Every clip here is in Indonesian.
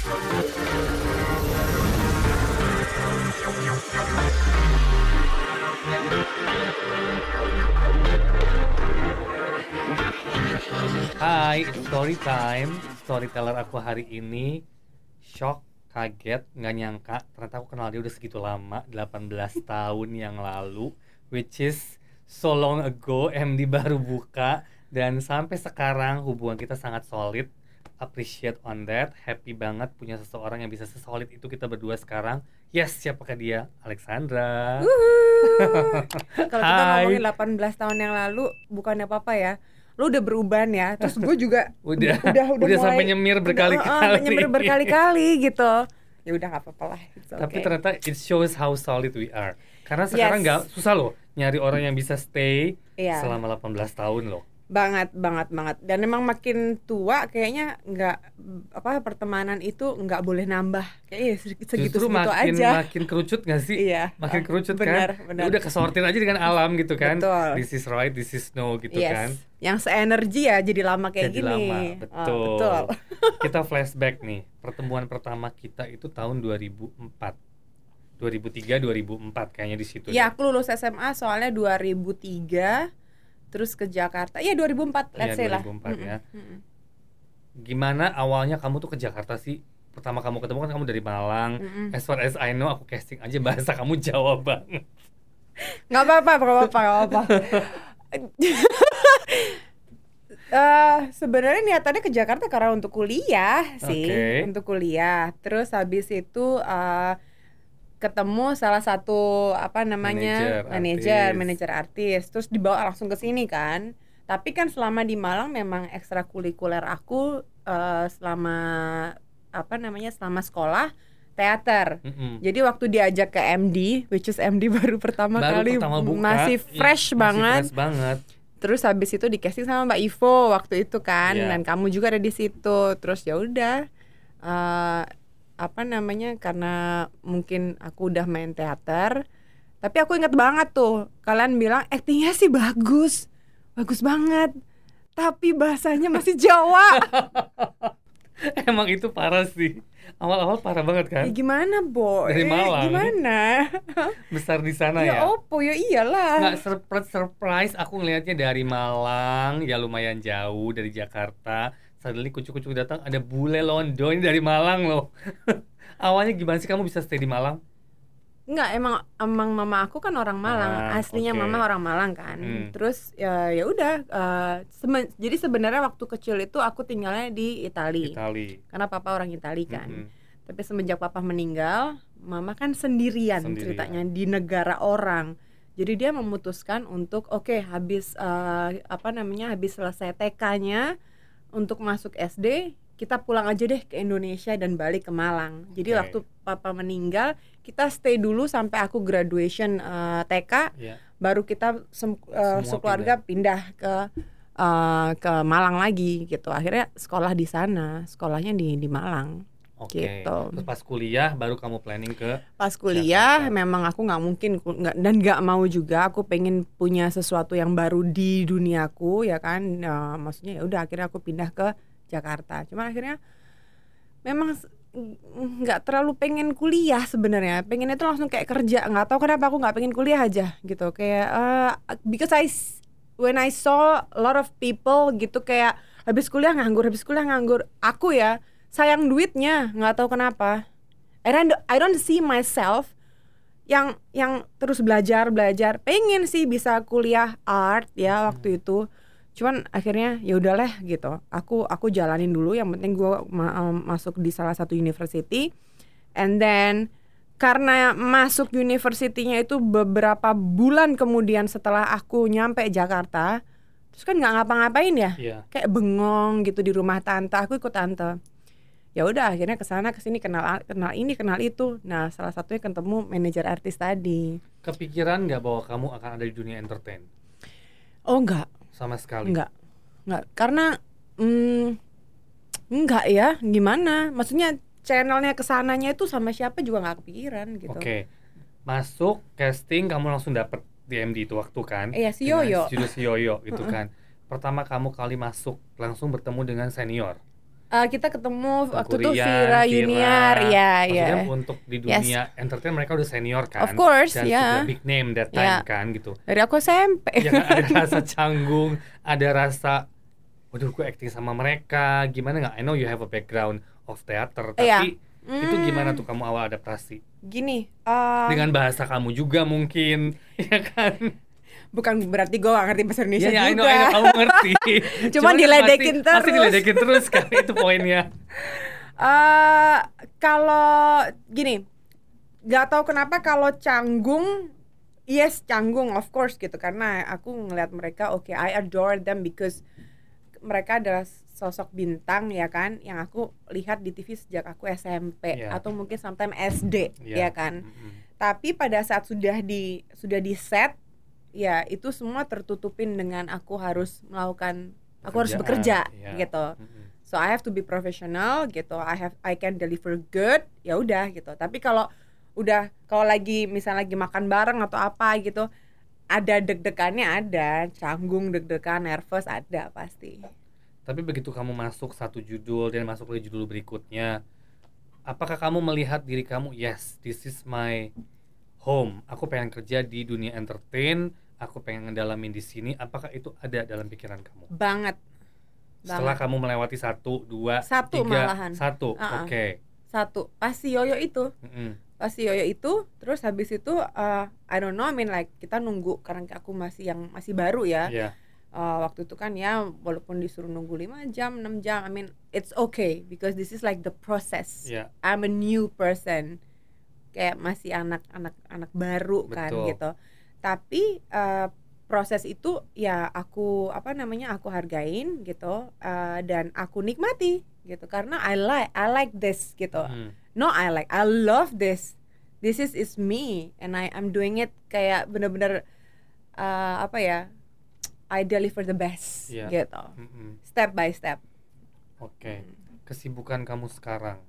Hai, story time. Storyteller aku hari ini shock, kaget, nggak nyangka ternyata aku kenal dia udah segitu lama, 18 tahun yang lalu, which is so long ago MD baru buka dan sampai sekarang hubungan kita sangat solid. Appreciate on that, happy banget punya seseorang yang bisa sesolid itu kita berdua sekarang. Yes, siapakah dia? Alexandra. Kalau kita ngomongin 18 tahun yang lalu bukannya apa-apa ya. Lu udah berubah ya. Terus gue juga Udah, udah udah, udah mulai- sampai nyemir berkali-kali. uh, nyemir berkali-kali gitu. Ya udah nggak apa-apa lah. Tapi okay. ternyata it shows how solid we are. Karena sekarang Yes. nggak susah loh nyari orang yang bisa stay Iya. selama 18 tahun loh. Banget banget banget dan memang makin tua kayaknya nggak apa pertemanan itu nggak boleh nambah kayaknya segitu segitu Justru makin aja makin kerucut nggak sih? iya Makin kerucut benar, kan? benar. Ya udah kesortir aja dengan alam gitu kan. Betul. This is right, this is no gitu yes kan. yang seenergi ya jadi lama kayak Jadi gini lama, Ah, betul. betul kita flashback nih. Pertemuan pertama kita itu tahun 2004. 2003 2004 kayaknya di situ. ya deh. aku lulus SMA soalnya 2003 terus ke Jakarta iya 2004 let's Iya, say lah 2004 ya. Gimana awalnya kamu tuh ke Jakarta sih? Pertama kamu ketemu kan kamu dari Malang. Mm-mm. As far as I know, aku casting aja bahasa kamu Jawa banget. nggak apa-apa nggak apa-apa nggak apa-apa Eh, sebenarnya niatannya ke Jakarta karena untuk kuliah sih Oke. untuk kuliah terus habis itu eh, ketemu salah satu apa namanya Manajer, manajer artis. terus dibawa langsung ke sini kan tapi kan selama di Malang memang ekstrakurikuler aku eh, selama apa namanya selama sekolah teater Mm-mm. jadi waktu diajak ke MD, which is MD baru pertama Baru kali pertama buka, masih iya, fresh masih banget. fresh banget. Terus habis itu di casting sama Mbak Ivo waktu itu kan, Iya. dan kamu juga ada di situ. Terus ya udah, eh, apa namanya? Karena mungkin aku udah main teater, tapi aku inget banget tuh kalian bilang aktingnya sih bagus, bagus banget. Tapi bahasanya masih Jawa. Emang itu parah sih. Awal-awal parah banget kan? ya gimana, Bo? Dari Eh, Malang. Gimana? Besar di sana ya ya. opo ya iyalah. Nggak surprise surprise aku ngelihatnya dari Malang ya lumayan jauh dari Jakarta. Suddenly kucuk-kucuk datang ada bule Londo ini dari Malang loh. Awalnya gimana sih kamu bisa stay di Malang? Enggak, emang emang mama aku kan orang Malang, Ah, aslinya oke. mama orang Malang kan. Hmm. Terus ya ya udah eh, seme- jadi sebenarnya waktu kecil itu aku tinggalnya di Itali. Itali. Karena papa orang Itali kan. Mm-mm. Tapi semenjak papa meninggal, mama kan sendirian, Sendirian. ceritanya di negara orang. Jadi dia memutuskan untuk oke habis eh, apa namanya habis selesai TK-nya untuk masuk SD kita pulang aja deh ke Indonesia dan balik ke Malang. Jadi waktu papa meninggal kita stay dulu sampai aku graduation eh, TK Iya. baru kita sem- eh, sekeluarga pindah, ke eh, ke Malang lagi gitu. Akhirnya sekolah di sana, sekolahnya di di Malang. Oke. Gitu. Terus pas kuliah baru kamu planning ke Pas kuliah Jakarta. memang aku nggak mungkin nggak dan nggak mau juga aku pengen punya sesuatu yang baru di duniaku ya kan. Eh, maksudnya ya udah akhirnya aku pindah ke Jakarta. Cuma akhirnya memang nggak terlalu pengen kuliah sebenarnya. Pengennya tuh langsung kayak kerja. Nggak tahu kenapa aku nggak pengen kuliah aja gitu. Kayak eh, because I when I saw a lot of people gitu kayak habis kuliah nganggur, habis kuliah nganggur. Aku ya sayang duitnya, nggak tahu kenapa. And I don't, I don't see myself yang yang terus belajar belajar. Pengen sih bisa kuliah art ya waktu itu. Cuman akhirnya ya udahlah gitu. Aku aku jalanin dulu. Yang penting gue masuk di salah satu university. And then karena masuk university-nya itu beberapa bulan kemudian setelah aku nyampe Jakarta, terus kan nggak ngapa-ngapain ya, Iya. kayak bengong gitu di rumah tante. Aku ikut tante. Ya udah akhirnya ke sana ke sini kenal kenal ini kenal itu. Nah salah satunya ketemu manajer artis tadi. Kepikiran nggak bahwa kamu akan ada di dunia entertain Oh enggak, sama sekali? enggak, enggak. Karena hmm, enggak ya, gimana? Maksudnya channelnya ke sananya itu sama siapa juga nggak kepikiran gitu. Oke. Masuk casting kamu langsung dapet DMD itu waktu kan? Iya, si Yoyo. Studio si Yoyo gitu kan. Pertama kamu kali masuk langsung bertemu dengan senior. Eh, kita ketemu waktu itu Vira Rian, Yuniar, ya, ya. Untuk di Yes. dunia entertain mereka udah senior kan. Of course, dan ya. sudah big name that time Ya. kan gitu. Dari aku SMP. ya kan ada rasa canggung, ada rasa waduh gue acting sama mereka, gimana nggak? I know you have a background of theater, tapi Iya. itu Hmm. gimana tuh kamu awal adaptasi? Gini, eh, Dengan bahasa kamu juga mungkin, ya kan? Bukan berarti gue gak ngerti bahasa Indonesia Iya, ya, I know, juga. I know, kamu ngerti. Cuman kan diledekin pasti, Pasti terus. diledekin terus kan, itu poinnya. Eh, kalau gini, nggak tahu kenapa kalau canggung, yes canggung of course gitu karena aku ngelihat mereka, oke I adore them because mereka adalah sosok bintang ya kan, yang aku lihat di TV sejak aku SMP Iya. atau mungkin sometimes SD Iya. ya kan. Mm-mm. Tapi pada saat sudah di sudah di set, ya itu semua tertutupin dengan aku harus melakukan, aku harus bekerja iya. gitu. So I have to be professional gitu. I have I can deliver good. Ya udah gitu. Tapi kalau udah kalau lagi misal lagi makan bareng atau apa gitu, ada deg-degannya ada, canggung, deg-degan, nervous ada pasti. Tapi begitu kamu masuk satu judul dan masuk ke judul berikutnya, apakah kamu melihat diri kamu, yes, this is my home. Aku pengen kerja di dunia entertain, aku pengen ngedalamin di sini. Apakah itu ada dalam pikiran kamu? Banget. Setelah Banget. kamu melewati satu, dua, Satu tiga, malahan. satu, Uh-uh. oke. Satu, pasti yoyo itu. Mm-mm. Pasti yoyo itu, terus habis itu uh, I don't know, I mean like kita nunggu karena aku masih yang masih baru ya. Iya, Uh, waktu itu kan ya walaupun disuruh nunggu 5 jam, 6 jam, I mean it's okay because this is like the process. iya, I'm a new person kayak masih anak-anak anak baru kan Betul. gitu tapi eh, proses itu ya aku apa namanya aku hargain gitu eh, dan aku nikmati gitu karena I like I like this gitu Mm. no I like I love this this is is me and I I'm doing it kayak bener-bener eh, apa ya I deliver the best Iya. gitu Mm-mm. step by step Oke, kesibukan kamu sekarang.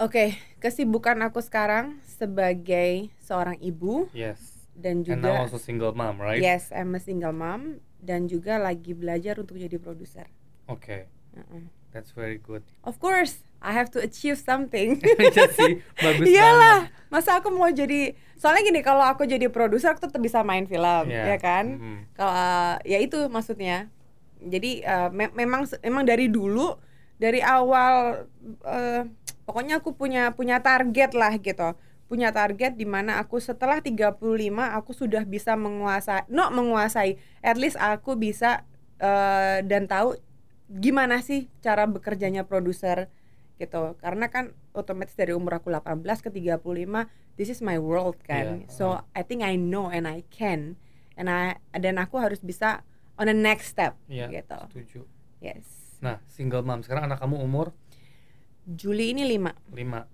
Oke, kesibukan aku sekarang sebagai seorang ibu Yes. dan And now juga also single mom, right? yes, I'm a single mom dan juga lagi belajar untuk jadi produser. Oke, Uh-uh. that's very good. Of course, I have to achieve something. Iya sih, bagus Iyalah, banget. masa aku mau jadi soalnya gini kalau aku jadi produser aku tetap bisa main film, Iya. ya kan? Mm-mm. Kalau ya itu maksudnya. Jadi eh, me- memang memang dari dulu dari awal eh, pokoknya aku punya punya target lah gitu. Punya target di mana aku setelah 35 aku sudah bisa menguasai no menguasai at least aku bisa eh, dan tahu gimana sih cara bekerjanya produser gitu. Karena kan otomatis dari umur aku 18 ke 35 this is my world kan. Iya, So I think I know and I can and I dan aku harus bisa on the next step Iya, gitu. setuju. Yes. Nah, single mom sekarang anak kamu umur Juli ini 5. 5.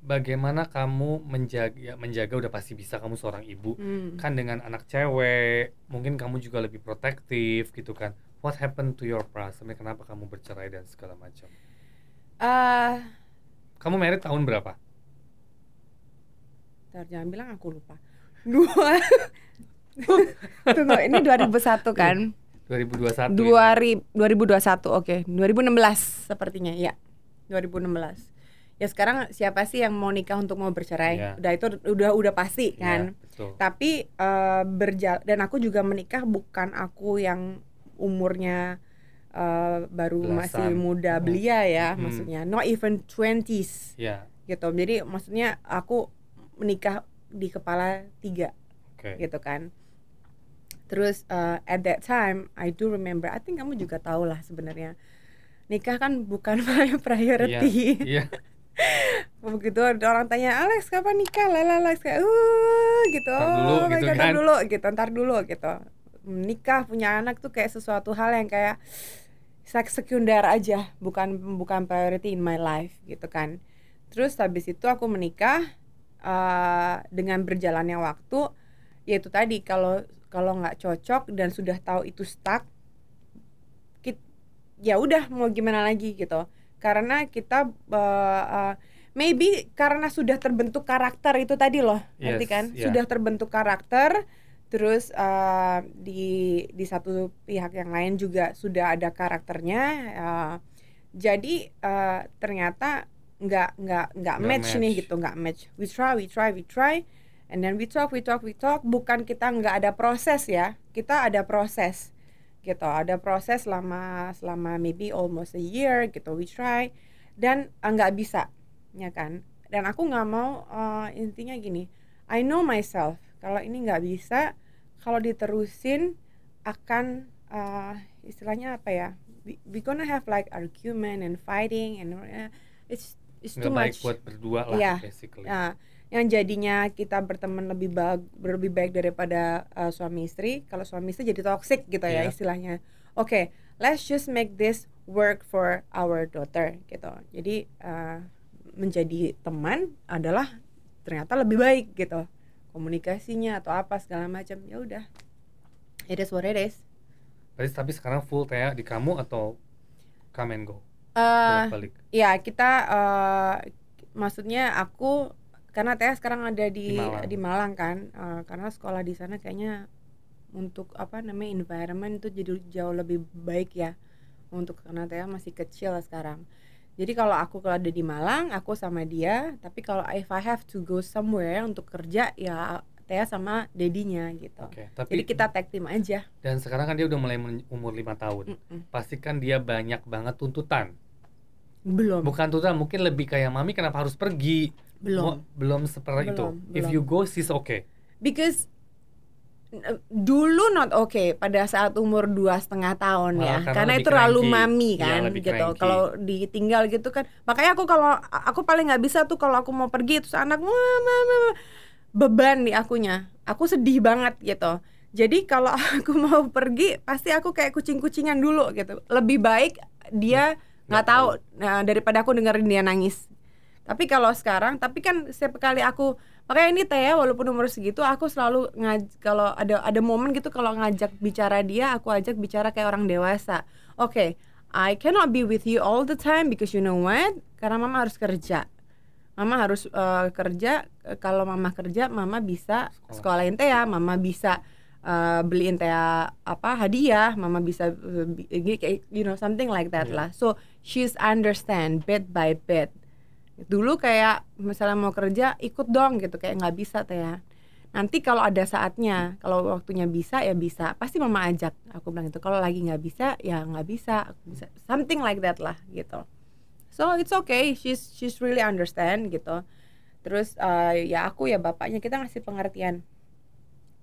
Bagaimana kamu menjaga ya, menjaga udah pasti bisa kamu seorang ibu. Hmm. Kan dengan anak cewek, mungkin kamu juga lebih protektif gitu kan. What happened to your past? Sampai kenapa kamu bercerai dan segala macam? Eh, Kamu married tahun berapa? ntar jangan bilang aku lupa. Dua. Tunggu, ini 2001 kan? 2021. ini. Dua ri- 2021, oke. 2016 sepertinya, ya. 2016. Ya sekarang siapa sih yang mau nikah untuk mau bercerai? Iya. Udah itu udah udah pasti Iya, kan. betul. Tapi eh berjal dan aku juga menikah bukan aku yang umurnya eh, baru masih Belasan. muda Mhm. belia ya, Mhm. maksudnya not even 20s Ya, gitu. Jadi maksudnya aku menikah di kepala tiga oke. gitu kan. Terus uh, at that time I do remember, I think kamu juga tahu lah sebenarnya nikah kan bukan my priority. Iya. Begitu ada orang tanya Alex kapan nikah, lala Alex kayak uh gitu. Ntar dulu oh gitu ntar kan. dulu gitu, ntar dulu gitu. Menikah punya anak tuh kayak sesuatu hal yang kayak sek- sekunder aja, bukan bukan priority in my life gitu kan. Terus habis itu aku menikah eh, dengan berjalannya waktu, yaitu tadi kalau kalau nggak cocok dan sudah tahu itu stuck, ya udah mau gimana lagi gitu. Karena kita eh, eh, maybe karena sudah terbentuk karakter itu tadi loh, Yes, kan? yeah. Sudah terbentuk karakter, terus eh, di di satu pihak yang lain juga sudah ada karakternya eh, jadi eh, ternyata nggak nggak nggak Nggak match, nih match. gitu nggak match we try we try we try and then we talk we talk we talk bukan kita nggak ada proses ya kita ada proses gitu. Ada proses selama selama maybe almost a year gitu we try. Dan eh, nggak bisa ya kan? Dan aku nggak mau eh, intinya gini I know myself kalau ini nggak bisa kalau diterusin akan eh, istilahnya apa ya? We, we gonna have like argument and fighting and eh, it's it's too nggak baik much. buat berdua lah Iya. basically. Nah, yang jadinya kita berteman lebih baik lebih baik daripada uh, suami istri. Kalau suami istri jadi toxic gitu ya Iya. istilahnya. Oke, let's just make this work for our daughter gitu. Jadi uh, menjadi teman adalah ternyata lebih baik gitu. Komunikasinya atau apa segala macam. Ya udah. It is what it is. Berarti tapi sekarang full Teh di kamu atau come and go Eh, balik ya kita uh, maksudnya aku karena Teh sekarang ada di Di Malang. kan uh, karena sekolah di sana kayaknya untuk apa namanya environment itu jadi jauh lebih baik ya untuk karena Teh masih kecil sekarang jadi kalau aku kalau ada di Malang aku sama dia tapi kalau if I have to go somewhere untuk kerja ya Teh sama dedinya gitu Oke, tapi jadi kita tag team aja dan sekarang kan dia udah mulai umur lima tahun. Mm-mm. Pasti kan dia banyak banget tuntutan. belum Bukan tuntutan, mungkin lebih kayak mami kenapa harus pergi? Belum. Mo- belum seperti itu. Belum, If you go, she's okay. because dulu not okay pada saat umur dua setengah tahun Malah ya. karena karena itu terlalu mami Iya, kan lebih gitu. kalau ditinggal gitu kan makanya aku kalau aku paling nggak bisa tuh kalau aku mau pergi terus anak "Wah, mama, mama." beban di akunya. Aku sedih banget gitu. Jadi kalau aku mau pergi pasti aku kayak kucing-kucingan dulu gitu. Lebih baik dia nggak Nggak tahu. Nah, daripada aku dengerin dia nangis tapi kalau sekarang tapi kan setiap kali aku makanya ini teh walaupun umur segitu aku selalu ngaj kalau ada ada momen gitu kalau ngajak bicara dia aku ajak bicara kayak orang dewasa. Oke I cannot be with you all the time because you know what? Karena mama harus kerja. Mama harus eh, kerja kalau mama kerja mama bisa Sekolah. sekolahin teh mama bisa eh, beliin teh apa hadiah mama bisa kayak you know something like that Iya. lah. So she's understand bit by bit dulu kayak misalnya mau kerja ikut dong gitu kayak nggak bisa teh ya. Nanti kalau ada saatnya kalau waktunya bisa ya bisa. Pasti mama ajak aku bilang itu kalau lagi nggak bisa ya nggak bisa. Aku bisa. Something like that lah gitu. So it's okay. She's she's really understand gitu. Terus eh, ya aku ya bapaknya kita ngasih pengertian.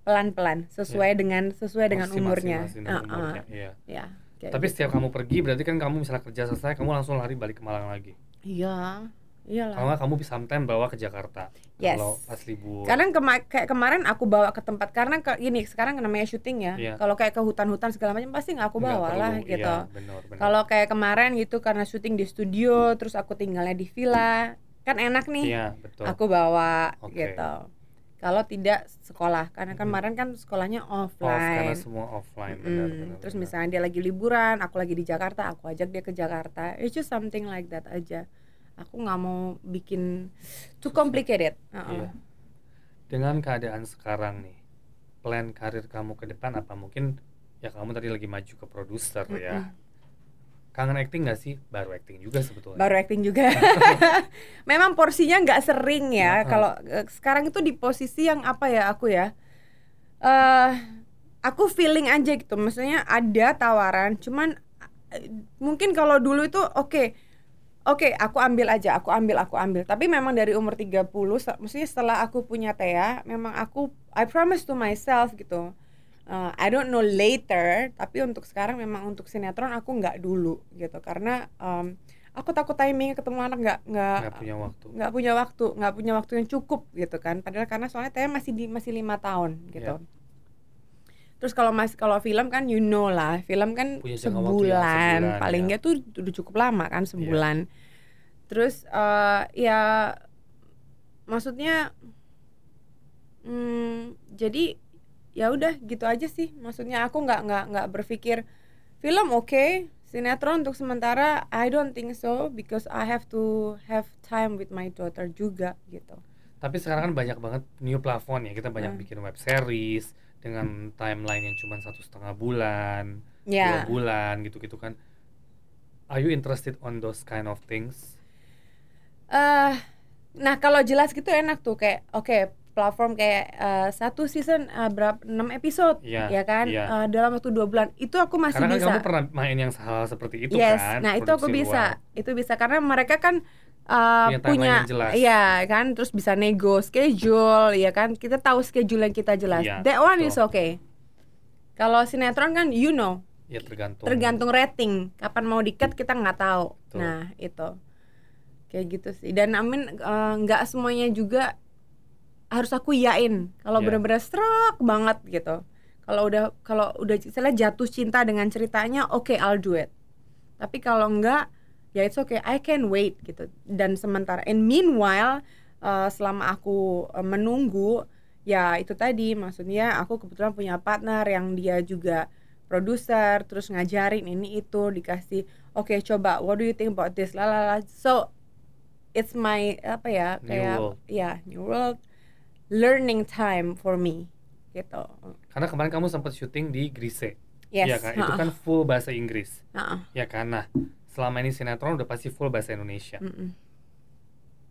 Pelan-pelan sesuai dengan sesuai dengan Masih- masih- umurnya. masih dengan Uh-uh. umurnya, iya. ya kayak Tapi gitu. setiap kamu pergi berarti kan kamu misalnya kerja selesai kamu langsung lari balik ke Malang lagi. iya iyalah Kalau nggak kamu bisa sometimes bawa ke Jakarta. Yes. Kalau pas libur. Kadang kema- kayak kemarin aku bawa ke tempat karena ke, gini sekarang namanya syuting ya. Iya. Kalau kayak ke hutan-hutan segala macam pasti nggak aku bawa perlu, lah iya, gitu. benar, benar. Kalau kayak kemarin gitu karena syuting di studio terus aku tinggalnya di villa kan enak nih. Iya, betul. Aku bawa Oke. gitu. Kalau tidak sekolah karena Mhm. kemarin kan sekolahnya off karena offline. semua offline benar, benar, terus benar. misalnya dia lagi liburan, aku lagi di Jakarta, aku ajak dia ke Jakarta. It's just something like that aja. Aku nggak mau bikin too complicated. Uh-uh. Iya. Dengan keadaan sekarang nih, plan karir kamu ke depan apa mungkin ya kamu tadi lagi maju ke produser ya. Mm-mm. Kangen acting nggak sih? Baru acting juga sebetulnya. baru acting juga. Memang porsinya nggak sering ya. Heeh. Kalau eh, sekarang itu di posisi yang apa ya aku ya? eh aku feeling aja gitu. Maksudnya ada tawaran, cuman eh, mungkin kalau dulu itu oke. Oke, aku ambil aja, aku ambil, aku ambil. Tapi memang dari umur 30, se- maksudnya setelah aku punya Thea, memang aku I promise to myself gitu. Uh, I don't know later, tapi untuk sekarang memang untuk sinetron aku nggak dulu gitu karena um, aku takut timingnya ketemu anak nggak nggak punya waktu. nggak punya waktu nggak punya waktu yang cukup gitu kan padahal karena soalnya Taya masih di masih lima tahun gitu Iya. Terus kalau mas kalau film kan you know lah film kan Punya sebulan, sebulan, paling ya. tuh udah cukup lama kan sebulan terus eh, ya maksudnya hmm, jadi ya udah gitu aja sih maksudnya aku nggak nggak nggak berpikir film oke sinetron untuk sementara I don't think so because I have to have time with my daughter juga gitu Tapi sekarang kan banyak banget new plafon ya. Kita banyak Hmm. bikin web series dengan timeline yang cuma satu setengah bulan, Ya. dua bulan gitu-gitu kan. Are you interested on those kind of things? eh nah kalau jelas gitu enak tuh kayak oke platform kayak eh, satu season eh, berapa enam episode Iya, ya kan iya. Eh, dalam waktu dua bulan itu aku masih Karena kan bisa kamu pernah main yang hal seperti itu yes kan. nah itu aku bisa luar. itu bisa karena mereka kan eh, Punya timeline punya yang jelas. iya kan terus bisa nego schedule ya kan kita tahu schedule yang kita jelas Iya, that one is betul. okay kalau sinetron kan you know Ya tergantung. tergantung rating kapan mau dikat kita nggak tahu Betul. nah itu kayak gitu sih dan amin eh, nggak semuanya juga harus aku yain kalau Iya. benar-benar serak banget gitu kalau udah kalau udah misalnya jatuh cinta dengan ceritanya oke I'll do it tapi kalau enggak ya it's okay I can wait gitu dan sementara and meanwhile eh, selama aku eh, menunggu ya itu tadi maksudnya aku kebetulan punya partner yang dia juga produser terus ngajarin ini itu dikasih oke coba what do you think about this lalala so it's my apa ya New kayak world. ya new world learning time for me gitu Karena kemarin kamu sempat syuting di Grise. yes Iya kan? Itu kan full bahasa Inggris. ha-ha, Ya kan? Nah, selama ini sinetron udah pasti full bahasa Indonesia. mm-mm.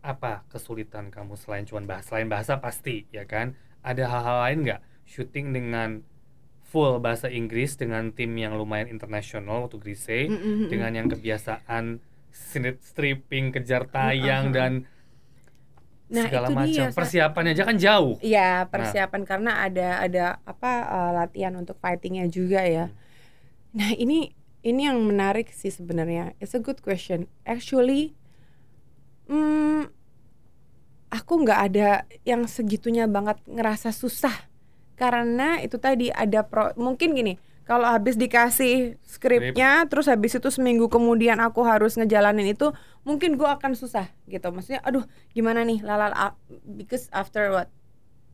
Apa kesulitan kamu selain cuman bahasa selain bahasa pasti, ya kan? Ada hal-hal lain nggak syuting dengan full bahasa Inggris dengan tim yang lumayan internasional waktu Grise Mm-mm, mm-mm. dengan yang kebiasaan sinit stripping, kejar tayang Mm-mm. dan Nah, segala itu dia, macam. Sa. Persiapannya aja kan jauh. Iya persiapan karena ada ada apa uh, latihan untuk fightingnya juga ya. Hmm. Nah ini ini yang menarik sih sebenarnya. It's a good question. Actually, hmm, aku nggak ada yang segitunya banget ngerasa susah karena itu tadi ada pro mungkin gini. Kalau habis dikasih skripnya, terus habis itu seminggu kemudian aku harus ngejalanin itu, mungkin gua akan susah gitu. Maksudnya, aduh, gimana nih, lalala, ah, because after what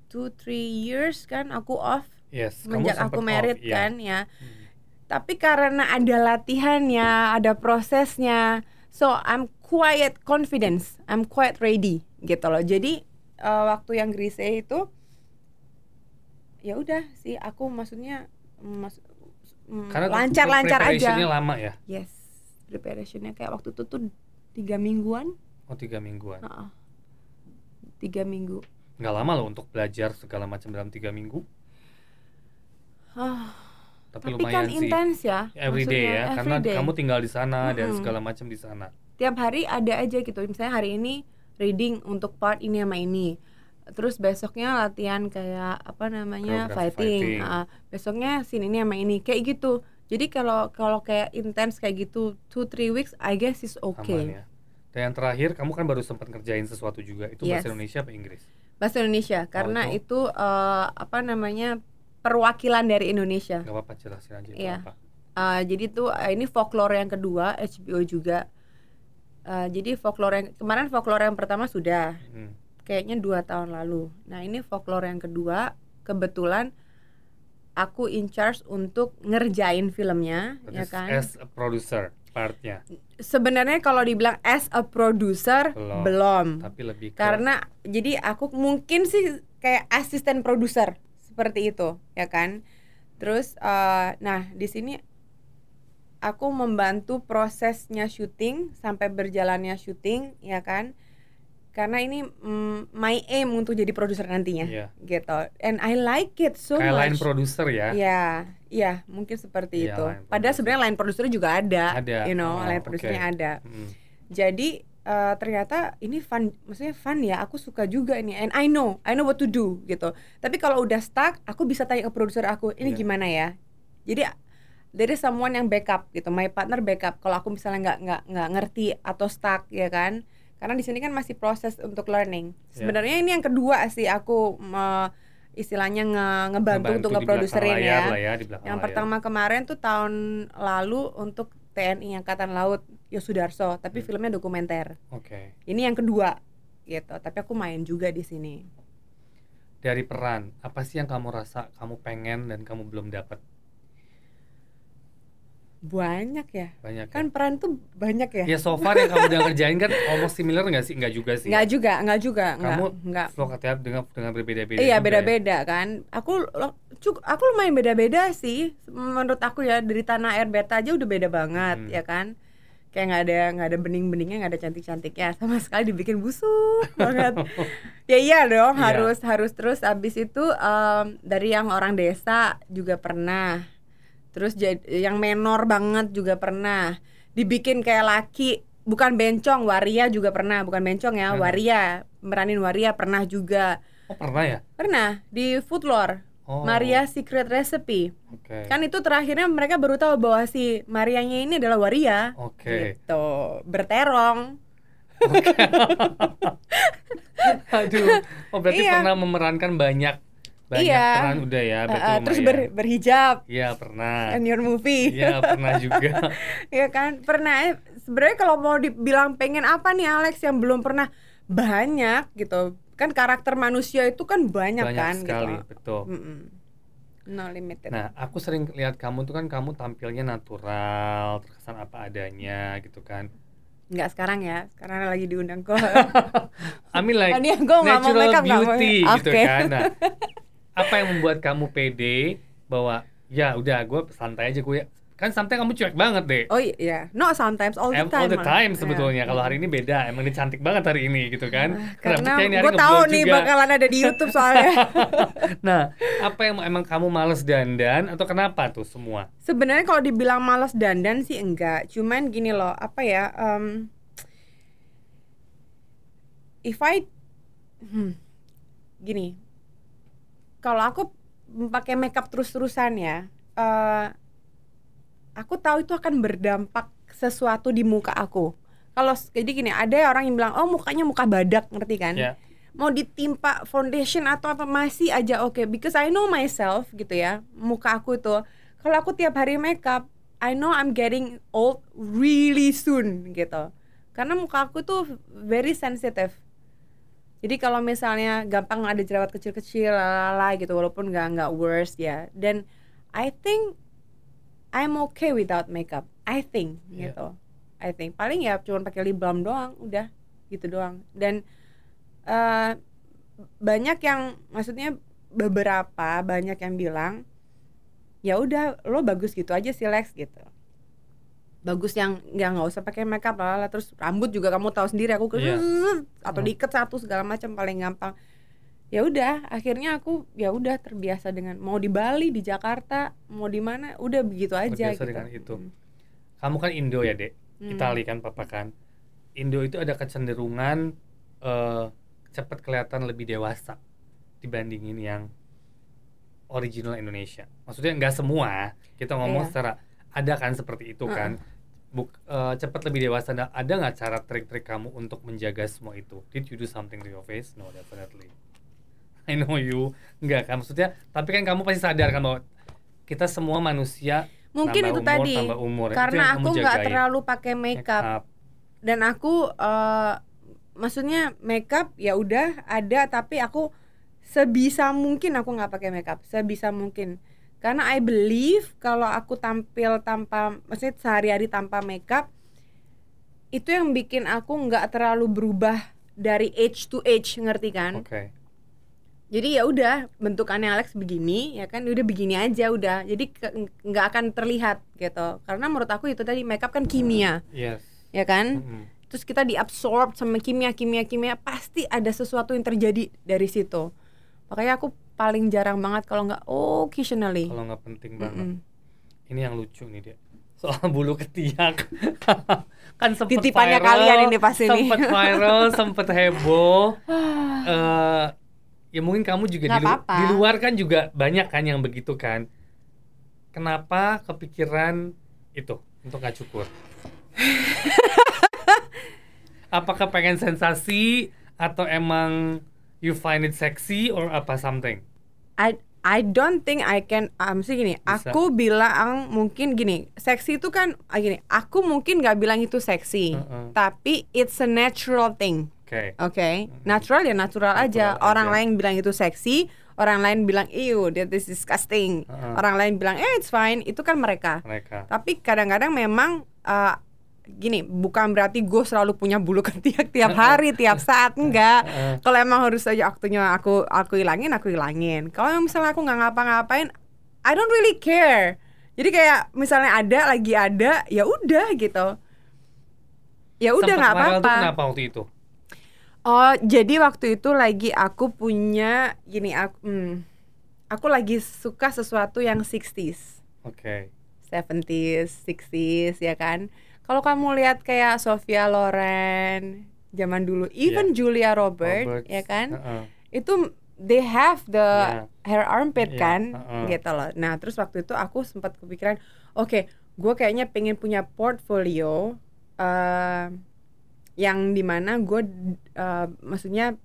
two three years kan aku off Yes, semenjak aku merit off, iya. kan ya Hmm. Tapi karena ada latihannya ada prosesnya so I'm quite confidence I'm quite ready gitu loh jadi eh, waktu yang Grise itu ya udah sih aku maksudnya mas, mm, lancar-lancar aja preparationnya lama ya. yes preparationnya kayak waktu itu tuh tiga mingguan Oh tiga mingguan. Heeh. tiga minggu Nggak lama loh untuk belajar segala macam dalam tiga minggu. Ah, Tapi, tapi lumayan kan sih. intens ya Every day maksudnya, ya, karena everyday. kamu tinggal di sana dan Mm-mm. segala macam di sana. tiap hari ada aja gitu misalnya hari ini reading untuk part ini sama ini terus besoknya latihan kayak apa namanya fighting, fighting. Ah, besoknya scene ini sama ini kayak gitu jadi kalau kalau kayak intens kayak gitu two three weeks I guess is Aman okay ya. Dan yang terakhir, kamu kan baru sempat ngerjain sesuatu juga. Itu Yes. bahasa Indonesia apa Inggris? bahasa Indonesia karena itu? itu eh, apa namanya perwakilan dari Indonesia Gak apa-apa jelasin aja Iya. apa. Uh, jadi tuh uh, ini folklore yang kedua HBO juga. Uh, jadi folklore yang kemarin folklore yang pertama sudah Hmm. kayaknya dua tahun lalu. Nah ini folklore yang kedua kebetulan aku in charge untuk ngerjain filmnya, Berarti ya kan? As a producer partnya, Sebenarnya kalau dibilang as a producer Belum. belum, tapi lebih ke karena jadi aku mungkin sih kayak asisten produser seperti itu, ya kan? Terus, uh, nah di sini aku membantu prosesnya syuting sampai berjalannya syuting, ya kan? Karena ini mm, my aim untuk jadi produser nantinya, Iya. gitu. And I like it so kayak line much. producer ya. Ya, iya mungkin seperti Iya, itu. Padahal sebenarnya line produser juga ada, Ada. you know, Oh, oke. produsernya ada. Hmm. Jadi eh, ternyata ini fun, maksudnya fun ya. Aku suka juga ini, and I know, I know what to do gitu. Tapi kalau udah stuck, aku bisa tanya ke produser aku, ini Iya. gimana ya? Jadi is someone yang backup gitu, my partner backup. Kalau aku misalnya nggak nggak nggak ngerti atau stuck ya kan? Karena di sini kan masih proses untuk learning. Iya. Sebenarnya ini yang kedua sih aku me- istilahnya nge- ngebantu untuk Ngebantu di ngeproduserin ya. ya, belakang Yang layar. pertama kemarin tuh tahun lalu untuk TNI Angkatan Laut Yosudarso, tapi Hmm. filmnya dokumenter. Oke. Ini yang kedua gitu, tapi aku main juga di sini. Dari peran, apa sih yang kamu rasa kamu pengen dan kamu belum dapat? Banyak ya. Banyak ya? Kan peran tuh banyak ya. Ya so far yang kamu udah kerjain kan almost similar nggak sih? Nggak juga sih. Nggak juga, nggak juga, Kamu nggak. vlog tiap dengan dengan berbeda-beda. Iya ya? beda-beda kan. Aku lo- cuk aku lumayan beda-beda sih menurut aku ya dari tanah air beta aja udah beda banget Hmm. ya kan kayak nggak ada nggak ada bening-beningnya nggak ada cantik-cantiknya. Sama sekali dibikin busuk banget. Ya iya dong Iya. harus harus terus. Abis itu em, dari yang orang desa juga pernah. Terus yang menor banget juga pernah. Dibikin kayak laki bukan bencong waria juga pernah. Bukan bencong ya Hmm. waria. Meranin waria pernah juga. Oh pernah ya? pernah di Foodlore Oh. Maria Secret Recipe Oke. kan itu terakhirnya mereka baru tahu bahwa si Marianya ini adalah waria Oke. gitu berterong Aduh. Oh berarti Iya. pernah memerankan banyak banyak Iya. peran udah ya, Uh, berarti uh, terus ber- berhijab Iya pernah. in your movie Iya pernah juga. ya kan pernah eh, sebenarnya kalau mau dibilang pengen apa nih Alex yang belum pernah banyak gitu kan karakter manusia itu kan banyak, Banyak kan sekali, gitu betul. Mm-mm. no limited Nah, aku sering lihat kamu tuh kan kamu tampilnya natural, terkesan apa adanya gitu kan. nggak sekarang ya sekarang lagi diundang kok I mean like Ini gue nggak mau natural makeup nggak mau beauty gitu Oke. kan. Nah, apa yang membuat kamu pede bahwa ya udah gue santai aja gue kan sometimes kamu cuek banget deh. oh iya no sometimes all the time all the time sebetulnya. Kalau hari ini beda, emang dia cantik banget hari ini gitu kan. karena ini hari gue tahu nih juga. bakalan ada di YouTube soalnya Nah, apa yang emang kamu males dandan atau kenapa tuh semua? Sebenarnya kalau dibilang malas dandan sih enggak, cuman gini loh, apa ya? em, if I, hmm, gini, kalau aku pakai makeup terus-terusan ya, eh, aku tahu itu akan berdampak sesuatu di muka aku. Kalau jadi gini, ada orang yang bilang, oh mukanya muka badak, ngerti kan? Ya. mau ditimpa foundation atau apa masih aja oke because I know myself gitu ya muka aku tuh kalau aku tiap hari makeup I know I'm getting old really soon gitu karena muka aku tuh very sensitive jadi kalau misalnya gampang ada jerawat kecil-kecil lalala gitu walaupun nggak nggak worse ya dan I think I'm okay without makeup I think Iya. gitu I think paling ya cuma pakai lip balm doang udah gitu doang dan eh banyak yang maksudnya beberapa banyak yang bilang ya udah lo bagus gitu aja sih Lex gitu bagus yang nggak nggak usah pakai makeup lah terus rambut juga kamu tahu sendiri aku ke Iya. atau Hmm. diikat satu segala macam paling gampang ya udah akhirnya aku ya udah terbiasa dengan mau di Bali di Jakarta mau di mana udah begitu aja Terbiasa gitu dengan itu. Hmm. Kamu kan Indo ya, Dek. Hmm. Itali kan papa kan. Indo itu ada kecenderungan eh cepat kelihatan lebih dewasa dibandingin yang original Indonesia. Maksudnya nggak semua. Kita ngomong Iya. secara ada kan seperti itu kan. Buk, eh, cepat lebih dewasa. Nah, ada nggak cara trik-trik kamu untuk menjaga semua itu? Did you do something to your face? No, definitely. I know you. Nggak kan maksudnya. Tapi kan kamu pasti sadar kan bahwa kita semua manusia mungkin tambah itu umur, tadi tambah umur. Itu karena kamu aku nggak terlalu pakai makeup Makeup. dan aku eh maksudnya makeup ya udah ada tapi aku sebisa mungkin aku nggak pakai makeup sebisa mungkin karena I believe kalau aku tampil tanpa maksudnya sehari-hari tanpa makeup itu yang bikin aku nggak terlalu berubah dari age to age ngerti kan Oke. Jadi ya udah bentukannya Alex begini ya kan udah begini aja udah jadi nggak akan terlihat gitu karena menurut aku itu tadi makeup kan kimia Yes. ya kan Mm-mm. terus kita diabsorb sama kimia kimia kimia pasti ada sesuatu yang terjadi dari situ makanya aku paling jarang banget kalau nggak occasionally Kalau nggak penting banget. Mm-mm. Ini yang lucu nih dia. Soal bulu ketiak. kan sempet Titipannya viral, kalian ini pasti nih. Sempet viral, sempet heboh. Eh ya mungkin kamu juga di, luar kan juga banyak kan yang begitu kan. Kenapa kepikiran itu untuk nggak cukur? Apakah pengen sensasi atau emang you find it sexy or apa something? I I don't think I can um, sih gini Bisa. aku bilang mungkin gini seksi itu kan ah, gini aku mungkin nggak bilang itu seksi Heeh. tapi it's a natural thing Oke. Oke, natural ya natural, aja. Natural Orang aja. lain bilang itu seksi, orang lain bilang ew, that is disgusting. Heeh. Orang lain bilang eh it's fine, itu kan mereka. Mereka. Tapi kadang-kadang memang uh, gini bukan berarti gue selalu punya bulu ketiak tiap hari tiap saat enggak kalau emang harus aja waktunya aku aku hilangin aku hilangin kalau misalnya aku nggak ngapa-ngapain I don't really care jadi kayak misalnya ada lagi ada ya udah gitu ya udah nggak apa-apa kenapa waktu itu oh jadi waktu itu lagi aku punya gini aku hmm, aku lagi suka sesuatu yang 60s oke 70s, 60s ya kan. Kalau kamu lihat kayak Sofia Loren zaman dulu, even Julia Roberts, Roberts. ya kan, Heeh. itu they have the Yeah. hair armpit Iya, kan, heeh. gitu loh. Nah terus waktu itu aku sempat kepikiran, oke, gue kayaknya pengen punya portfolio eh, yang di mana gue, eh, maksudnya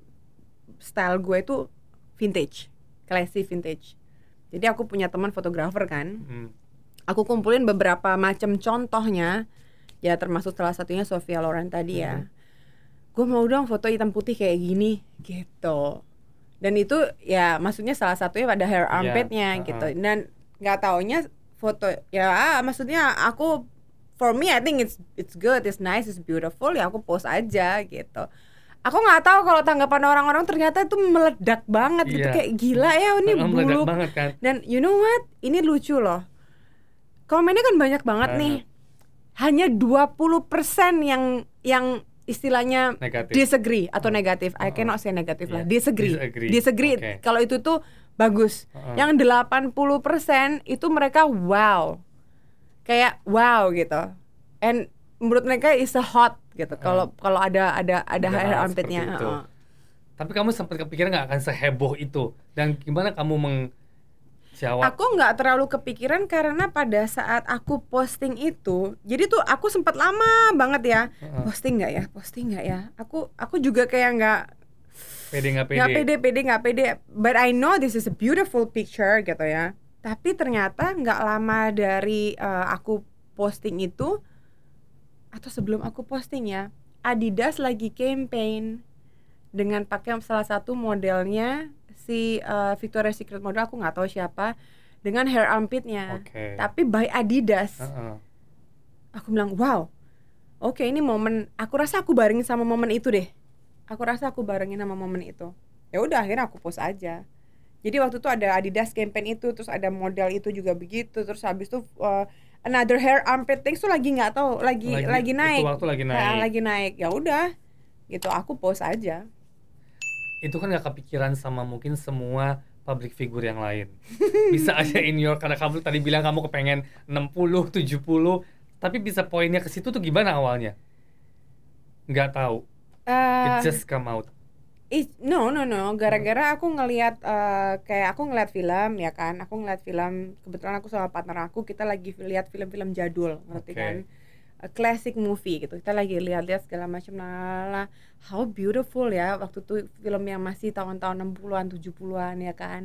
style gue itu vintage, classy vintage. Jadi aku punya teman fotografer kan, Hmm. aku kumpulin beberapa macam contohnya ya termasuk salah satunya Sofia Loren tadi ya gue mau dong foto hitam putih kayak gini gitu dan itu ya maksudnya salah satunya pada hair Iya, armpitnya uh-uh. gitu dan nggak taunya foto ya ah, maksudnya aku for me I think it's it's good it's nice it's beautiful ya aku post aja gitu aku nggak tahu kalau tanggapan orang-orang ternyata itu meledak banget gitu Iya. kayak gila ya ini bulu banget kan dan you know what? Ini lucu loh. Komennya kan banyak banget nih. Hanya 20% yang yang istilahnya negatif disagree atau negatif. I Oh. cannot say negatif lah. Iya, Disagree. disagree. Disagree. Oke. Kalau itu tuh bagus. Heeh. Yang 80% itu mereka wow. Kayak wow gitu. And menurut mereka is a hot gitu. Kalau kalau ada ada ada Ada hair armpitnya. heeh. tapi kamu sempat kepikiran nggak akan seheboh itu dan gimana kamu menjawab Aku nggak terlalu kepikiran karena pada saat aku posting itu, jadi tuh aku sempat lama banget ya posting nggak ya, posting nggak ya. Aku aku juga kayak nggak pede nggak pede, nggak pede pede nggak pede. But I know this is a beautiful picture gitu ya. Tapi ternyata nggak lama dari eh, aku posting itu atau sebelum aku posting ya, Adidas lagi campaign dengan pakai salah satu modelnya si eh, Victoria's Secret model aku nggak tahu siapa dengan hair armpitnya. oke Tapi by Adidas. Heeh. Aku bilang, "Wow. Oke, ini momen aku rasa aku barengin sama momen itu deh. Aku rasa aku barengin sama momen itu." Ya udah akhirnya aku post aja. Jadi waktu itu ada Adidas campaign itu, terus ada model itu juga begitu, terus habis itu uh, another hair armpit things tuh lagi nggak tahu, lagi lagi, itu naik. waktu lagi naik Nah, lagi naik. Ya udah. Gitu aku post aja. itu kan nggak kepikiran sama mungkin semua public figure yang lain bisa aja in your karena kamu tadi bilang kamu kepengen 60 70 tapi bisa poinnya ke situ tuh gimana awalnya nggak tahu Eh, it just come out It, no no no. Gara-gara aku ngelihat eh, kayak aku ngeliat film ya kan? Aku ngeliat film kebetulan aku sama partner aku kita lagi lihat film-film jadul ngerti Oke. kan? A classic movie gitu. Kita lagi lihat-lihat segala macam lala how beautiful ya. Waktu itu film yang masih tahun-tahun 60-an 70-an ya kan?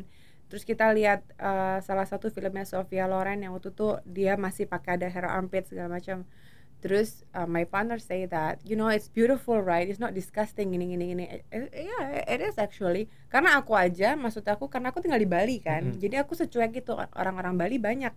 Terus kita lihat eh, salah satu filmnya Sofia Loren yang waktu itu dia masih pakai ada hair armpit segala macam Terus uh, my partner say that you know it's beautiful right? It's not disgusting gini gini gini. Eh, eh, yeah it is actually. Karena aku aja maksud aku karena aku tinggal di Bali kan. Mhm. jadi aku secuek itu orang-orang Bali banyak.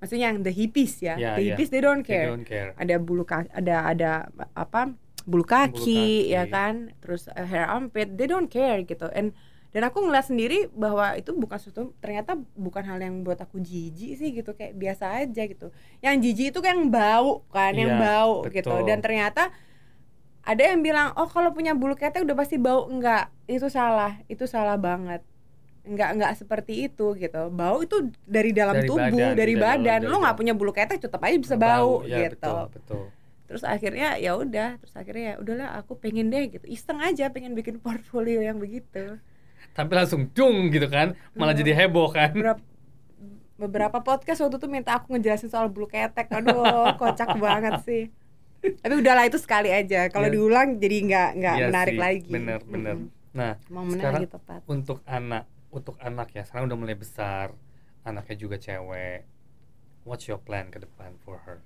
Maksudnya yang the hippies ya. Ya, the ya. hippies they don't They care. don't care. Ada bulu kaki ada ada apa bulu kaki, kaki. ya kan. Terus uh, hair armpit they don't care gitu. And dan aku ngeliat sendiri bahwa itu bukan sesuatu ternyata bukan hal yang buat aku jijik sih gitu kayak biasa aja gitu. Yang jijik itu kan yang bau kan yang Iya, bau betul. gitu dan ternyata ada yang bilang oh kalau punya bulu ketek udah pasti bau. Enggak itu salah itu salah banget. Enggak enggak seperti itu gitu. Bau itu dari dalam Dari tubuh badan, dari badan. dari lo nggak punya bulu ketek tetap aja bisa bau, ya, gitu. betul betul. Terus akhirnya ya udah terus akhirnya ya udahlah aku pengen deh gitu. Iseng aja pengen bikin portfolio yang begitu tapi langsung dung gitu kan malah Iya. jadi heboh kan. Beberapa beberapa podcast waktu itu minta aku ngejelasin soal bulu ketek. Aduh kocak banget sih. Tapi udahlah itu sekali aja. Kalau Iya. diulang jadi nggak nggak Iya menarik sih, lagi. bener bener. Mm-mm. nah momennya sekarang tepat untuk anak untuk anak ya sekarang udah mulai besar. Anaknya juga cewek. What's your plan ke depan for her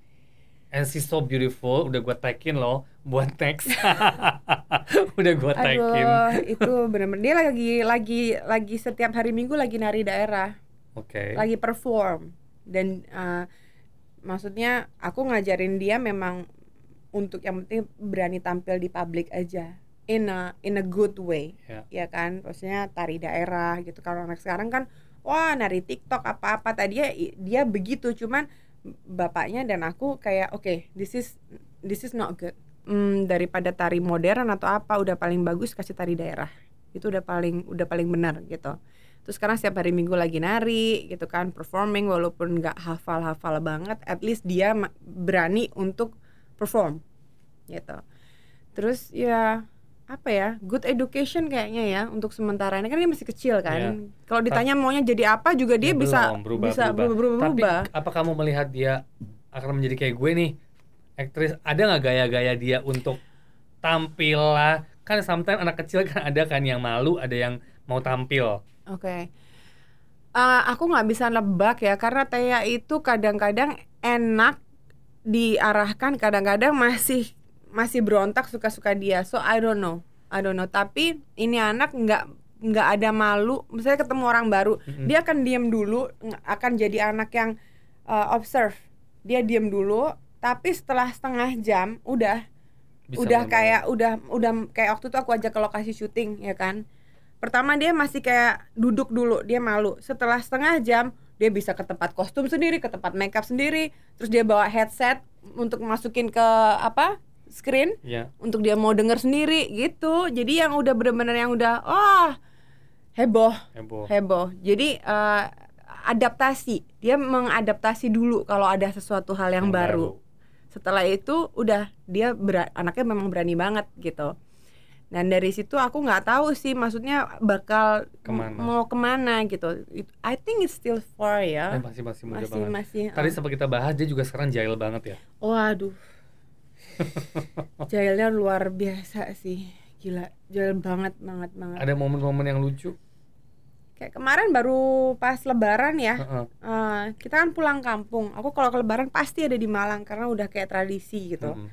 and she's so beautiful. Udah gua tagin loh buat next. Udah gua tagin. aduh itu bener-bener. Dia lagi lagi lagi setiap hari minggu lagi nari daerah. Oke. Lagi perform. Dan uh, maksudnya aku ngajarin dia memang untuk yang penting berani tampil di publik aja. In a in a good way. Ya. ya kan? Maksudnya tari daerah gitu. Kalau anak sekarang kan wah nari TikTok apa-apa. Tadi dia dia begitu. Cuman bapaknya dan aku kayak oke this is this is not good. Hmm, daripada tari modern atau apa udah paling bagus kasih tari daerah. Itu udah paling udah paling benar gitu. Terus sekarang setiap hari minggu lagi nari gitu kan performing walaupun nggak hafal-hafal banget at least dia berani untuk perform gitu. Terus ya apa ya good education kayaknya ya untuk sementara ini kan dia masih kecil kan kalau ditanya maunya jadi apa juga dia Ya, bisa belum, berubah, bisa berubah. berubah, Tapi berubah. apa kamu melihat dia akan menjadi kayak gue nih? Aktris ada nggak gaya-gaya dia untuk tampil lah? Kan sometimes anak kecil kan ada kan yang malu, ada yang mau tampil. Oke. Eh, aku nggak bisa nebak ya karena Tea itu kadang-kadang enak diarahkan, kadang-kadang masih masih berontak suka-suka dia. So I don't know, I don't know. Tapi ini anak nggak nggak ada malu. Misalnya ketemu orang baru, Mm-mm. dia akan diam dulu, akan jadi anak yang eh, observe. Dia diam dulu, tapi setelah setengah jam udah Bisa udah ngomong. kayak udah udah kayak waktu itu aku ajak ke lokasi syuting ya kan pertama dia masih kayak duduk dulu dia malu setelah setengah jam dia bisa ke tempat kostum sendiri ke tempat makeup sendiri terus dia bawa headset untuk masukin ke apa screen ya untuk dia mau denger sendiri gitu jadi yang udah bener-bener yang udah oh heboh heboh. heboh jadi eh, adaptasi dia mengadaptasi dulu kalau ada sesuatu hal yang, Yang baru. baru. setelah itu udah dia bera- anaknya memang berani banget gitu dan dari situ aku nggak tahu sih maksudnya bakal Ke mana? mau ke mana gitu It- I think it's still far Eh, ya masih masih muda masih banget. masih Tadi ah. sempat kita bahas dia juga sekarang jahil banget ya. waduh jailnya luar biasa sih gila jail banget banget banget Ada momen-momen yang lucu. kayak kemarin baru pas lebaran ya Heeh. Eh, kita kan pulang kampung. Aku kalau ke lebaran pasti ada di Malang karena udah kayak tradisi gitu. Mm-mm.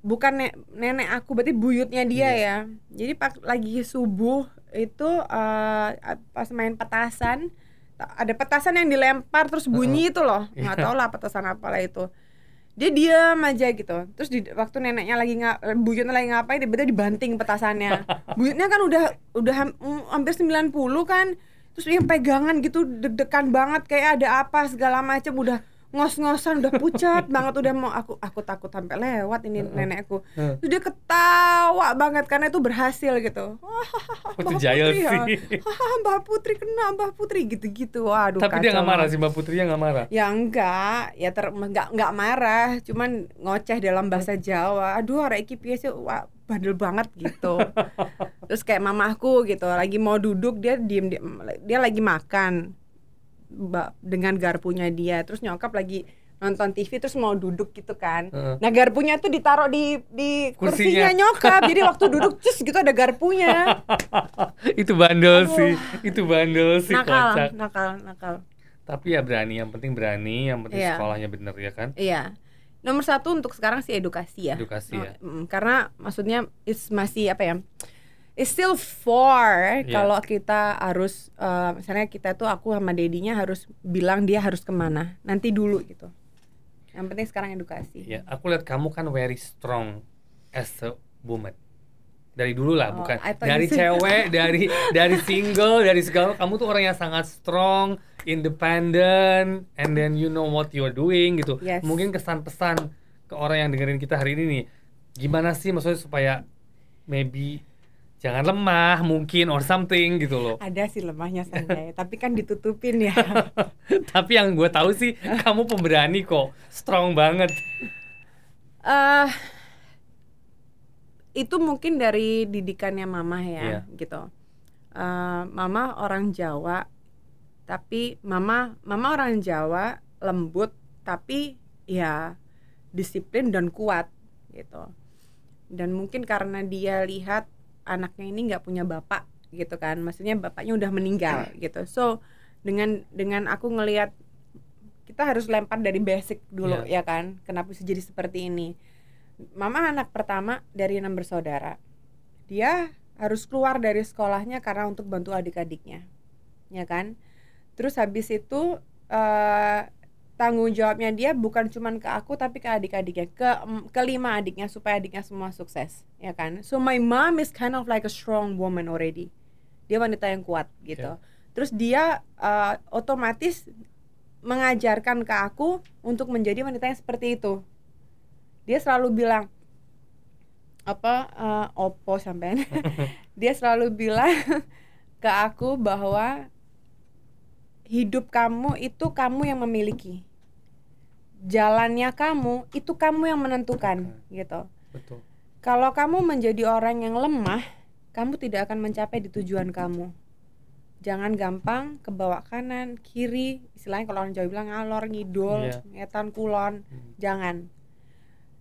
Bukan ne- nenek aku, berarti buyutnya dia Iya. ya. Jadi pas lagi subuh itu eh, pas main petasan, ta- ada petasan yang dilempar terus bunyi itu loh. Nggak Iya. tahu lah petasan apalah itu. Dia diam aja gitu. Terus di waktu neneknya lagi nggak buyutnya lagi ngapain tiba-tiba dibanting petasannya. buyutnya kan udah udah mm, hampir 90 kan. Terus dia pegangan gitu deg-degan banget kayak ada apa segala macam udah ngos-ngosan udah pucat banget udah mau aku aku takut sampai lewat ini Heeh. nenekku. Heeh. Terus dia ketawa banget karena itu berhasil gitu. Oh, itu Mbak jahil Putri ya. sih. Hahaha, Mbak Putri kena Mbak Putri gitu-gitu. Waduh Tapi dia kacau nggak marah sih Mbak Putri nggak marah. Ya enggak, ya ter enggak enggak marah, cuman ngoceh dalam bahasa Jawa. Aduh, arek iki piye sih? Wah, bandel banget gitu. Terus kayak mamahku gitu, lagi mau duduk dia diem, diem dia lagi makan dengan garpunya dia. Terus nyokap lagi nonton TV terus mau duduk gitu kan. Heeh. Nah, garpunya tuh ditaruh di di kursinya, Kursinya. nyokap. Jadi waktu duduk cus gitu ada garpunya. itu bandel Aduh. sih. Itu bandel sih nakal, kocak. nakal, nakal. Tapi ya berani, yang penting berani, yang penting Iya. sekolahnya bener ya kan. Iya. Nomor satu untuk sekarang sih edukasi ya. Edukasi ya. Mm, karena maksudnya it's masih apa ya? It's still far Iya. kalau kita harus eh, misalnya kita tuh aku sama dedinya harus bilang dia harus ke mana. Nanti dulu gitu. Yang penting sekarang edukasi. Ya, aku lihat kamu kan very strong as a woman. Dari dulu lah, Oh, bukan dari cewek, dari dari single, dari segala. Kamu tuh orang yang sangat strong, independent, and then you know what you're doing gitu. Yes. Mungkin kesan-pesan ke orang yang dengerin kita hari ini nih, gimana sih maksudnya supaya maybe jangan lemah mungkin or something gitu loh. Ada sih lemahnya Sanjay, tapi kan ditutupin ya. Tapi yang gue tahu sih kamu pemberani kok, strong banget. eh itu mungkin dari didikannya mama ya Iya. gitu Eh, mama orang Jawa tapi mama mama orang Jawa lembut tapi ya disiplin dan kuat gitu dan mungkin karena dia lihat anaknya ini nggak punya bapak gitu kan. Maksudnya bapaknya udah meninggal gitu. So dengan dengan aku ngelihat kita harus lempar dari basic dulu ya kan. Kenapa bisa jadi seperti ini? Mama anak pertama dari enam bersaudara. Dia harus keluar dari sekolahnya karena untuk bantu adik-adiknya ya kan. Terus habis itu eh tanggung jawabnya dia bukan cuman ke aku tapi ke adik-adiknya ke em, kelima adiknya supaya adiknya semua sukses ya kan? So my mom is kind of like a strong woman already. Dia wanita yang kuat gitu. Terus dia uh, otomatis mengajarkan ke aku untuk menjadi wanita yang seperti itu. Dia selalu bilang apa uh, opo sampean? Dia selalu bilang ke aku bahwa hidup kamu itu kamu yang memiliki. Jalannya kamu itu kamu yang menentukan gitu. Betul. Kalau kamu menjadi orang yang lemah kamu tidak akan mencapai di tujuan kamu. Jangan gampang ke bawah kanan kiri istilahnya kalau orang Jawa bilang ngalor ngidul Iya. ngetan kulon. Hmm. jangan.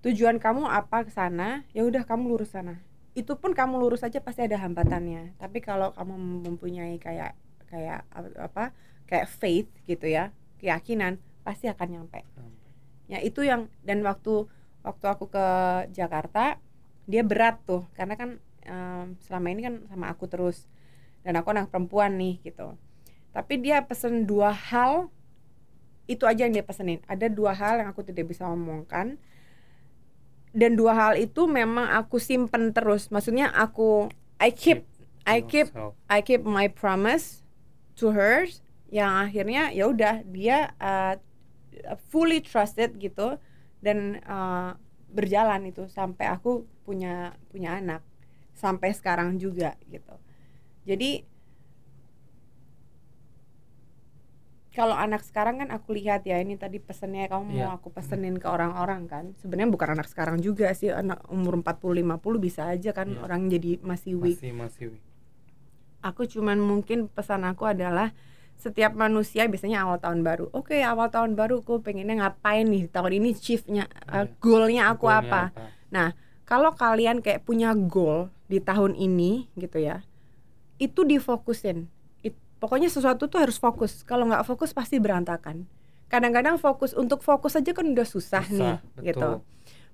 Tujuan kamu apa ke sana ya udah kamu lurus sana. Itu pun kamu lurus aja pasti ada hambatannya. Tapi kalau kamu mempunyai kayak kayak apa kayak faith gitu ya keyakinan pasti akan nyampe. Ya itu yang dan waktu waktu aku ke Jakarta dia berat tuh karena kan em, selama ini kan sama aku terus dan aku anak perempuan nih gitu. Tapi dia pesen dua hal itu aja yang dia pesenin. Ada dua hal yang aku tidak bisa omongkan dan dua hal itu memang aku simpen terus. Maksudnya aku I keep I keep. I keep my promise to her yang akhirnya ya udah dia uh, fully trusted gitu dan uh, berjalan itu sampai aku punya punya anak sampai sekarang juga gitu jadi kalau anak sekarang kan aku lihat ya ini tadi pesennya kamu mau Iya. aku pesenin ke orang-orang kan sebenarnya bukan anak sekarang juga sih anak umur 40 50 bisa aja kan Iya. orang jadi masih weak masih masih aku cuman mungkin pesan aku adalah setiap manusia biasanya awal tahun baru. Oke awal tahun baru aku pengennya ngapain nih? Tahun ini chiefnya uh, Iya. goalnya aku Goalnya apa? kalau kalian kayak punya goal di tahun ini gitu ya itu difokusin. It- pokoknya sesuatu tuh harus fokus. Kalau nggak fokus pasti berantakan. Kadang-kadang fokus untuk fokus aja kan udah susah, nih Susah, gitu. Betul.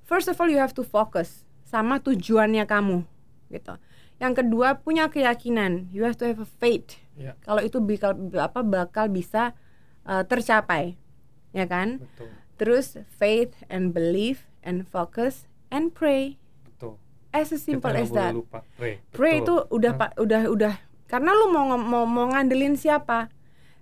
first of all you have to focus sama tujuannya kamu gitu. Yang kedua punya keyakinan. You have to have a faith Ya. kalau itu bakal apa bakal bisa uh, tercapai ya kan? Betul. Terus faith and belief and focus and pray. Betul. As simple Kita as that. lupa. Pray. Pray Betul. itu udah pak udah udah. Karena lu mau mau mau ngandelin siapa?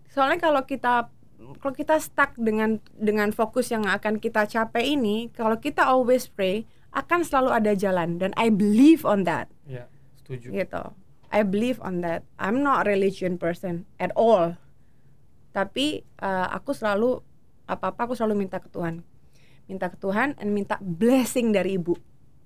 Soalnya kalau kita kalau kita stuck dengan dengan fokus yang akan kita capai ini kalau kita always pray akan selalu ada jalan. Dan I believe on that. Ya setuju. Gitu I believe on that. I'm not a religion person at all. Tapi uh, aku selalu apa apa aku selalu minta ke Tuhan. Minta ke Tuhan dan minta blessing dari ibu.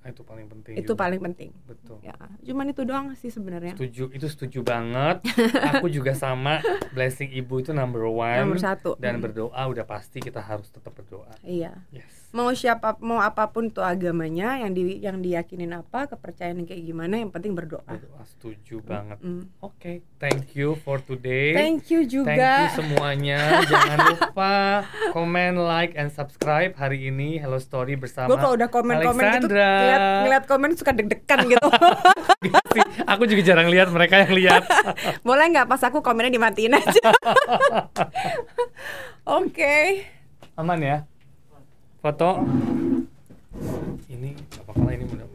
Ah, itu paling penting itu juga. paling penting. Betul. Ya cuman itu doang sih sebenarnya. Setuju itu setuju banget. Aku juga sama blessing ibu itu number one. Nomor satu. Dan berdoa udah pasti kita harus tetap berdoa. Iya. Yes mau siapa mau apa pun tuh agamanya yang di yang diyakinin apa kepercayaan yang kayak gimana yang penting berdoa berdoa setuju banget Mm. oke thank you for today thank you Thank you juga semuanya. Jangan lupa komen, like, and subscribe hari ini Hello Story bersama gue kalau udah komen-komen gitu ngeliat, ngeliat komen suka deg-degan gitu sih? Aku juga jarang lihat mereka yang lihat. boleh nggak pas aku komennya dimatiin aja oke Aman ya? Foto. Ini apa kalah ini mudah.